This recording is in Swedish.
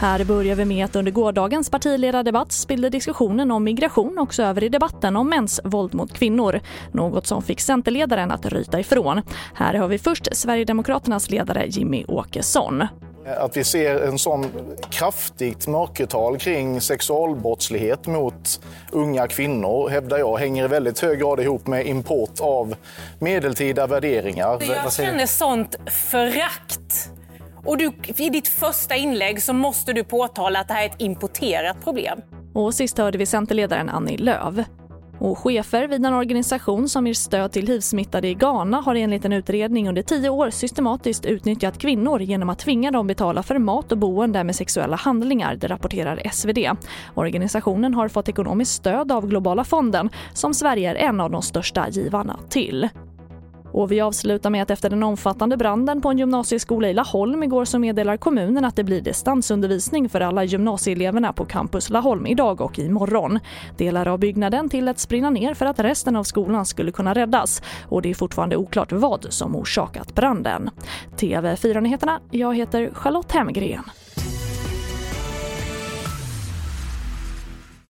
Här börjar vi med att under gårdagens partiledardebatt spillde diskussionen om migration också över i debatten om mäns våld mot kvinnor. Något som fick Centerledaren att ryta ifrån. Här har vi först Sverigedemokraternas ledare Jimmy Åkesson. Att vi ser en sån kraftigt mörkertal kring sexualbrottslighet mot unga kvinnor hävdar jag hänger i väldigt hög grad ihop med import av medeltida värderingar. Jag känner sånt förakt och du, i ditt första inlägg så måste du påtala att det här är ett importerat problem. Och sist hörde vi Centerledaren Annie Lööf. Och chefer vid en organisation som ger stöd till hivsmittade i Ghana har enligt en utredning under tio år systematiskt utnyttjat kvinnor genom att tvinga dem betala för mat och boende med sexuella handlingar, det rapporterar SvD. Organisationen har fått ekonomiskt stöd av Globala fonden som Sverige är en av de största givarna till. Och vi avslutar med att efter den omfattande branden på en gymnasieskola i Laholm igår så meddelar kommunen att det blir distansundervisning för alla gymnasieeleverna på campus Laholm idag och imorgon. Delar av byggnaden tilläts brinna ner för att resten av skolan skulle kunna räddas och det är fortfarande oklart vad som orsakat branden. TV4-nyheterna, jag heter Charlotte Hemgren.